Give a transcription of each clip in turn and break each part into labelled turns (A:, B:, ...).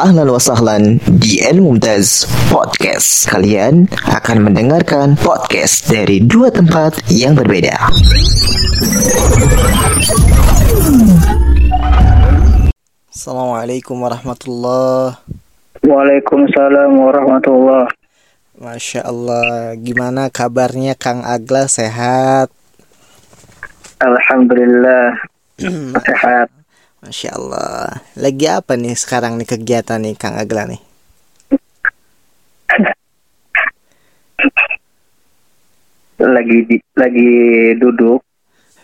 A: Ahlan wa sahlan di El Mumtaz Podcast. Kalian akan mendengarkan podcast dari dua tempat yang berbeda. Assalamualaikum warahmatullahi
B: Waalaikumsalam warahmatullah.
A: Masya Allah, gimana kabarnya Kang Agla sehat?
B: Alhamdulillah sehat.
A: Masya Allah. Lagi apa nih sekarang nih kegiatan nih Kang Agla nih?
B: Lagi di, lagi duduk.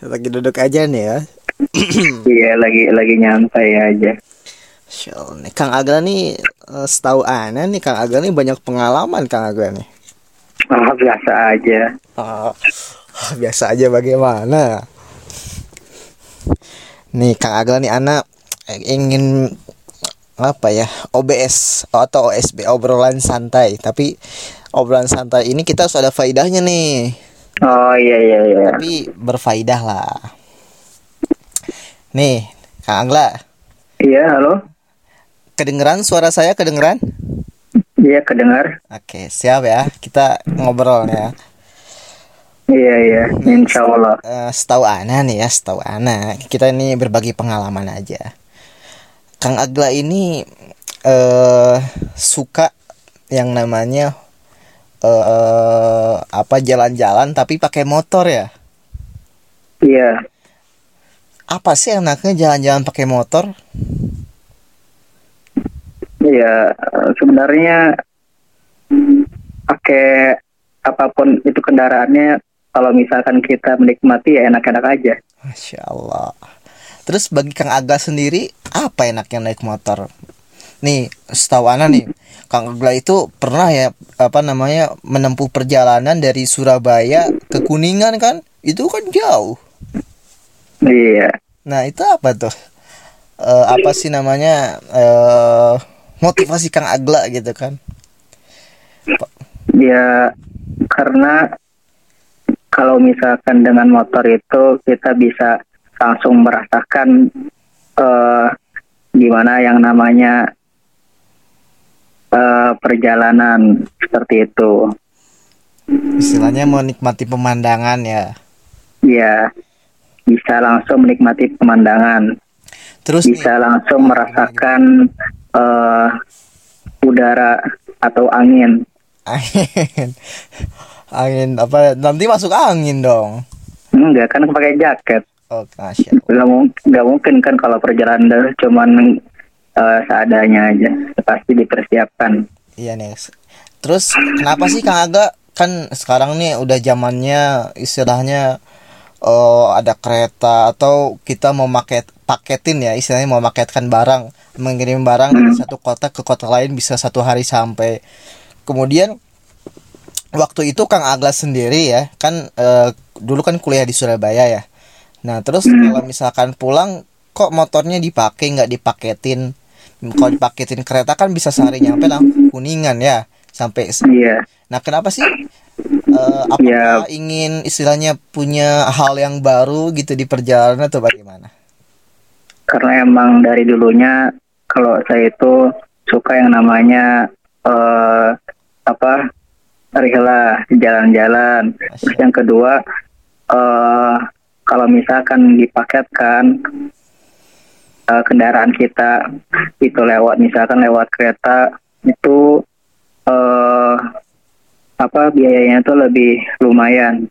A: Lagi duduk aja nih ya.
B: Iya lagi lagi nyantai aja.
A: Masya Allah nih Kang Agla nih eh, setahu Ana nih Kang Agla nih banyak pengalaman Kang Agla nih.
B: Ah, biasa aja.
A: Oh, biasa aja bagaimana? Nih Kang Agla nih anak ingin apa ya OBS atau OSB obrolan santai tapi obrolan santai ini kita harus ada faidahnya nih
B: Oh iya iya iya.
A: tapi berfaidah lah nih Kang Agla
B: Iya halo.
A: kedengeran suara saya kedengeran
B: Iya kedengar.
A: oke siap ya kita ngobrol ya
B: Iya iya. Insya Allah.
A: Eh, setahu Ana nih ya, setahu Ana, kita ini berbagi pengalaman aja. Kang Agla ini eh suka yang namanya eh apa jalan-jalan tapi pakai motor ya.
B: Iya.
A: Apa sih enaknya jalan-jalan pakai motor?
B: Iya sebenarnya pakai apa pun itu kendaraannya kalau misalkan kita menikmati ya enak-enak aja.
A: Masya Allah. Terus bagi Kang Agla sendiri apa enaknya naik motor? Nih, setahu Ana nih, Kang Agla itu pernah ya apa namanya menempuh perjalanan dari Surabaya ke Kuningan kan? Itu kan jauh.
B: Iya.
A: Nah, itu apa tuh? Eh, apa sih namanya? eh motivasi Kang Agla gitu kan?
B: Ya karena kalau misalkan dengan motor itu kita bisa langsung merasakan eh gimana yang namanya eh perjalanan seperti itu.
A: Istilahnya menikmati pemandangan ya.
B: Ya bisa langsung menikmati pemandangan,
A: Terus nih,
B: bisa langsung merasakan eh udara atau angin.
A: angin. Angin apa? Nanti masuk angin dong.
B: Enggak kan pakai jaket.
A: Oh,
B: nggak mungkin nggak mungkin kan kalau perjalanan darat cuman eh, seadanya aja pasti dipersiapkan
A: Iya nih. Terus kenapa sih Kang Aga kan sekarang nih udah zamannya istilahnya oh ada kereta atau kita mau maket paketin ya istilahnya mau maketkan barang mengirim barang dari satu kota ke kota lain bisa satu hari sampai kemudian waktu itu Kang Agla sendiri ya kan eh, dulu kan kuliah di Surabaya ya nah terus kalau misalkan pulang kok motornya dipakai nggak dipaketin kalau dipaketin kereta kan bisa sehari nyampe langsung kuningan ya sampai
B: iya
A: Nah, kenapa sih? Eh, apakah ingin istilahnya punya hal yang baru gitu di perjalanan atau bagaimana?
B: karena emang dari dulunya kalau saya itu suka yang namanya eh apa rihla jalan-jalan. Terus yang kedua eh kalau misalkan dipaketkan eh, kendaraan kita itu lewat misalkan lewat kereta itu eh apa biayanya itu lebih lumayan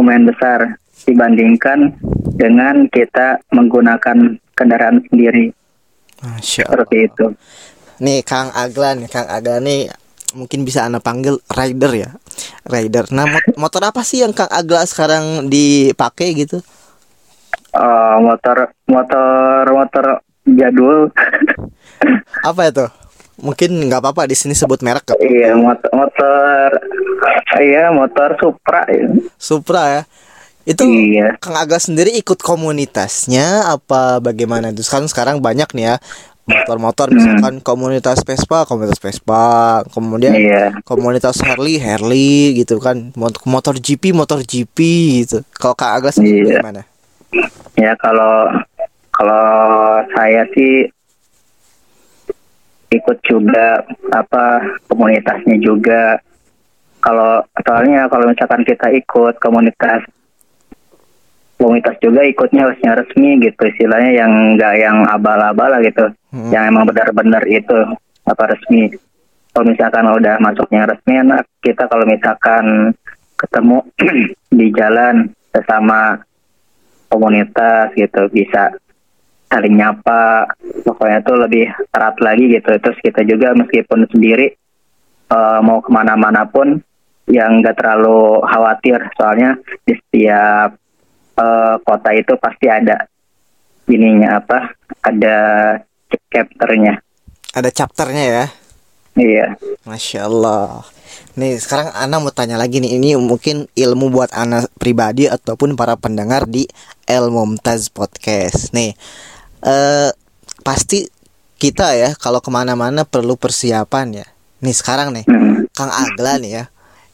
B: lumayan besar dibandingkan dengan kita menggunakan kendaraan sendiri.
A: Masya
B: seperti itu.
A: Nih Kang Agla nih, Kang Agla nih mungkin bisa anda panggil rider ya, rider. Nah, mot- motor apa sih yang Kang Agla sekarang dipakai gitu?
B: Eh, motor motor motor jadul.
A: Apa itu? Mungkin nggak apa-apa di sini sebut merek nggak?
B: iya motor motor iya motor Supra.
A: Supra ya. Itu
B: Iya.
A: Kang Agla sendiri ikut komunitasnya apa bagaimana itu? Sekarang sekarang banyak nih ya motor-motor misalkan komunitas Vespa, komunitas Vespa, kemudian
B: Iya.
A: komunitas Harley, Harley gitu kan, Mot- motor GP, motor GP gitu. Kalau Kak sendiri
B: Iya.
A: gimana?
B: Ya kalau kalau saya sih ikut juga apa komunitasnya juga kalau soalnya kalau misalkan kita ikut komunitas komunitas juga ikutnya harusnya resmi gitu istilahnya yang enggak yang abal-abal gitu
A: Hmm.
B: yang emang benar-benar itu apa resmi. Kalau misalkan udah masuknya resmi enak. Kita kalau misalkan ketemu di jalan sesama komunitas gitu bisa saling nyapa. Pokoknya tuh lebih erat lagi gitu. Terus kita juga meskipun sendiri eh, mau ke mana-mana pun yang nggak terlalu khawatir. Soalnya di setiap eh, kota itu pasti ada ininya apa ada chapternya
A: Ada chapternya ya.
B: iya
A: Masya Allah. Nih sekarang Ana mau tanya lagi nih. Ini mungkin ilmu buat Ana pribadi ataupun para pendengar di El Mumtaz Podcast. Nih, eh pasti kita ya kalau ke mana-mana perlu persiapan ya. Nih sekarang nih,
B: Mm.
A: Kang Agla nih ya.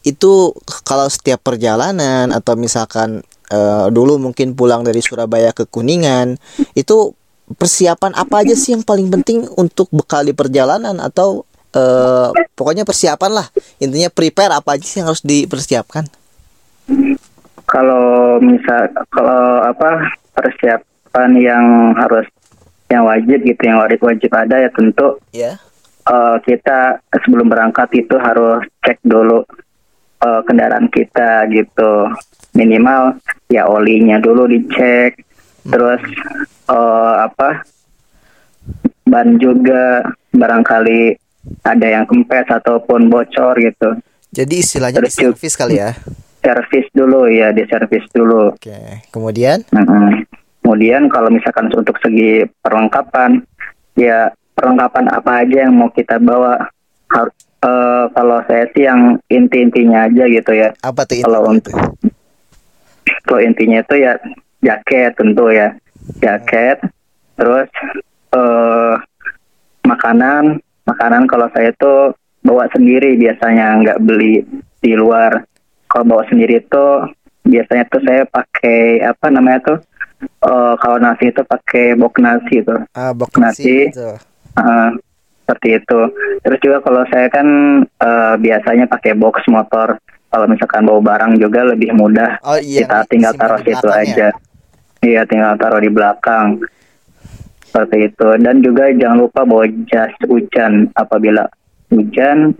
A: Itu kalau setiap perjalanan atau misalkan eh, dulu mungkin pulang dari Surabaya ke Kuningan, itu persiapan apa aja sih yang paling penting untuk bekal di perjalanan atau eh, pokoknya persiapan lah. Intinya prepare apa aja sih yang harus dipersiapkan?
B: kalau misal kalau apa persiapan yang harus yang wajib gitu yang wajib wajib ada ya tentu
A: Ya.
B: eh, kita sebelum berangkat itu harus cek dulu eh, kendaraan kita gitu minimal ya olinya dulu dicek terus eh, apa ban juga barangkali ada yang kempes ataupun bocor gitu
A: Jadi istilahnya di
B: Terus juga-
A: servis kali ya.
B: servis dulu ya di servis dulu
A: Oke. Kemudian
B: Mm-mm. Kemudian kalau misalkan untuk segi perlengkapan, ya perlengkapan apa aja yang mau kita bawa. Har- eh, kalau saya sih yang inti-intinya aja gitu ya.
A: apa tuh
B: Kalau
A: intinya
B: untuk kalau intinya itu ya jaket tentu ya, jaket. Terus eh makanan, makanan kalau saya tuh bawa sendiri biasanya nggak beli di luar. Kalau bawa sendiri tuh biasanya tuh saya pakai apa namanya tuh eh, kalau nasi itu pakai bok nasi tuh
A: Ah, bok
B: nasi.
A: nasi. Tuh.
B: Eh, seperti itu terus juga kalau saya kan eh, biasanya pakai box motor kalau misalkan bawa barang juga lebih mudah
A: Oh iya.
B: kita tinggal taruh situ
A: belakang ya?
B: Iya tinggal taruh di belakang. Seperti itu. Dan juga jangan lupa bawa jas hujan. Apabila hujan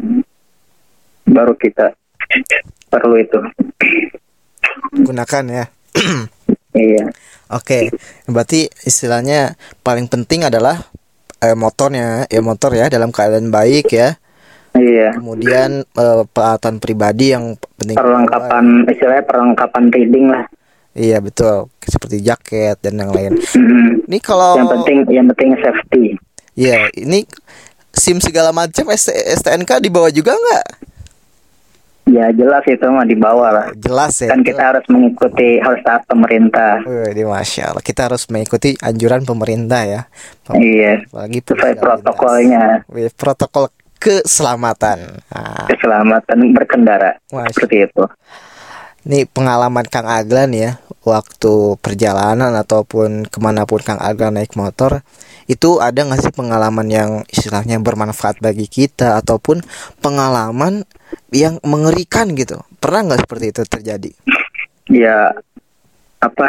B: baru kita perlu itu.
A: Gunakan ya.
B: iya.
A: Oke, berarti istilahnya paling penting adalah eh, motornya, ya motor ya dalam keadaan baik ya.
B: iya.
A: Kemudian eh, peralatan pribadi yang penting.
B: perlengkapan istilahnya perlengkapan reading lah
A: Iya betul, seperti jaket dan yang lain.
B: Mm,
A: Ini kalau
B: yang penting yang penting safety
A: ya ini SIM segala macam ST STNK dibawa juga nggak?
B: ya jelas itu mah dibawa lah
A: Jelas ya.
B: kan
A: itu.
B: kita harus mengikuti harus taat pemerintah
A: Wih, di masya Allah. Kita harus mengikuti anjuran pemerintah ya.
B: iya
A: Apalagi
B: sesuai protokolnya.
A: Wih, protokol keselamatan. Nah,
B: keselamatan berkendara
A: Masya
B: seperti itu
A: Nih pengalaman Kang Aglan ya Waktu perjalanan ataupun ke mana pun Kang Aglan naik motor Itu ada nggak sih pengalaman yang istilahnya bermanfaat bagi kita Ataupun pengalaman yang mengerikan gitu? Pernah nggak seperti itu terjadi?
B: ya apa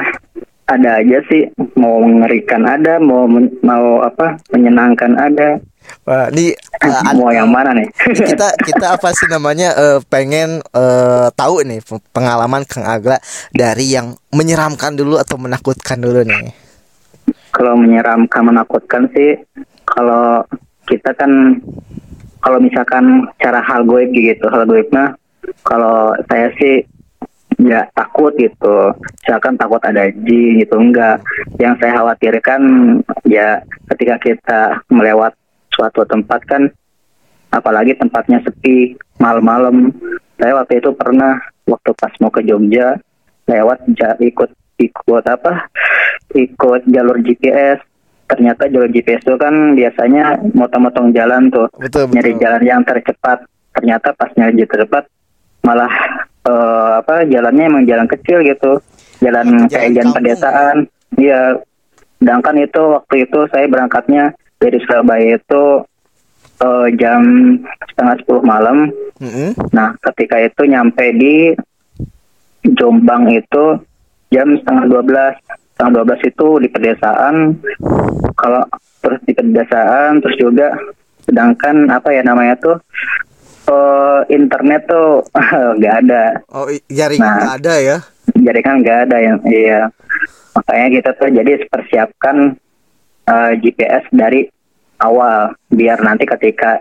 B: ada aja sih. Mau mengerikan ada mau mau apa menyenangkan ada
A: Wah, ini eh,
B: mau yang mana nih?
A: kita kita apa sih namanya eh, pengen eh, tahu nih pe- pengalaman Kang Agla dari yang menyeramkan dulu atau menakutkan dulu nih.
B: kalau menyeramkan menakutkan sih kalau kita kan kalau misalkan cara hal goib gitu hal goib mah kalau saya sih nggak takut gitu. Misalkan takut ada jin gitu enggak yang saya khawatirkan ya ketika kita melewat suatu tempat kan apalagi tempatnya sepi malam-malam. Saya waktu itu pernah waktu pas mau ke Jogja lewat ikut ikut apa ikut jalur GPS ternyata jalur GPS itu kan biasanya motong-motong jalan tuh
A: Betul
B: nyari
A: betul.
B: jalan yang tercepat. Ternyata pas nyari jalan tercepat malah eh, apa jalannya emang jalan kecil gitu. Jalan
A: Jalan
B: kayak jalan pedesaan. Iya sedangkan itu waktu itu saya berangkatnya dari Surabaya itu eh, jam setengah sepuluh malam.
A: Mm-mm.
B: Nah, ketika itu nyampe di Jombang itu jam setengah dua belas. Setengah dua belas itu di pedesaan. Kalau terus di pedesaan, terus juga sedangkan apa ya namanya tuh eh, internet tuh nggak ada.
A: Oh, jaringan
B: Nah.
A: nggak ada ya?
B: Jadi kan nggak ada yang iya. Makanya kita tuh jadi persiapkan eh, GPS dari awal biar nanti ketika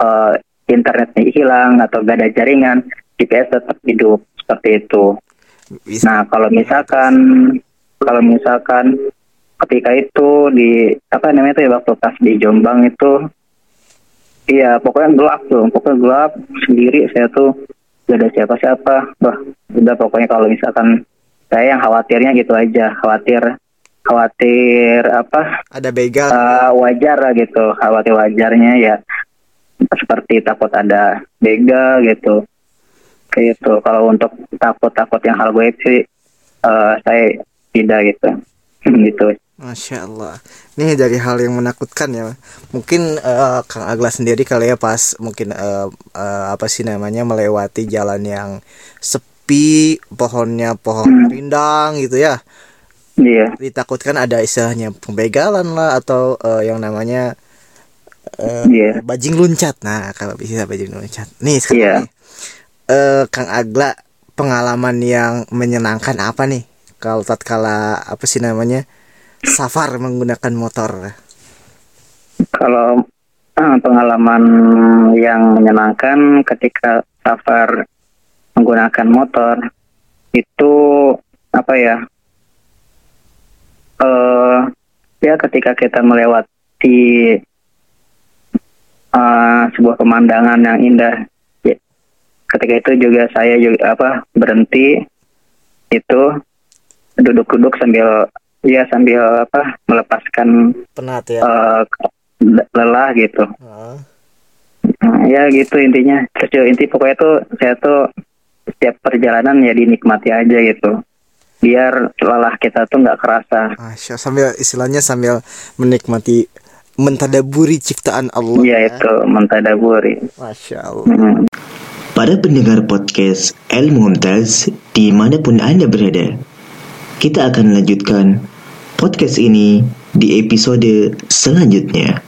B: eh, internetnya hilang atau gak ada jaringan, GPS tetap hidup seperti itu.
A: Bisa.
B: Nah kalau misalkan kalau misalkan ketika itu di apa namanya itu ya waktu pas di Jombang itu iya pokoknya gelap tuh pokoknya gelap sendiri saya tuh gak ada siapa-siapa wah udah pokoknya kalau misalkan saya yang khawatirnya gitu aja khawatir khawatir apa
A: Ada begal.
B: eh, wajar lah gitu khawatir wajarnya ya seperti takut ada begal gitu kayak gitu kalau untuk takut-takut yang hal gue sih eh, saya tidak gitu gitu
A: Masya Allah. Nih dari hal yang menakutkan ya. Mungkin eh, Kang Agla sendiri kali ya pas mungkin eh, eh, apa sih namanya melewati jalan yang sepi, pohonnya pohon rindang gitu ya.
B: Iya
A: Ditakutkan ada istilahnya pembegalan lah atau eh, yang namanya eh,
B: Iya.
A: bajing luncat. Nah, kalau bisa bajing luncat. Nih
B: Iya.
A: sekarang nih, eh, Kang Agla pengalaman yang menyenangkan apa nih? Kalau tatkala apa sih namanya? safar menggunakan motor.
B: Kalau pengalaman yang menyenangkan ketika safar menggunakan motor itu apa ya? Eh ya ketika kita melewati eh, sebuah pemandangan yang indah. Ya, ketika itu juga saya juga apa berhenti itu duduk-duduk sambil ya sambil apa melepaskan
A: Penat ya.
B: eh, lelah gitu.
A: Heeh.
B: Nah, ya gitu intinya. Terus inti pokoknya tuh saya tuh setiap perjalanan ya dinikmati aja gitu. Biar lelah kita tuh nggak kerasa.
A: Masya, sambil istilahnya sambil menikmati mentadaburi ciptaan Allah.
B: Iya
A: ya.
B: itu mentadaburi.
A: Masya Allah.
B: Hmm.
C: Para pendengar podcast El Mumtaz di mana pun Anda berada, kita akan lanjutkan podcast ini di episode selanjutnya.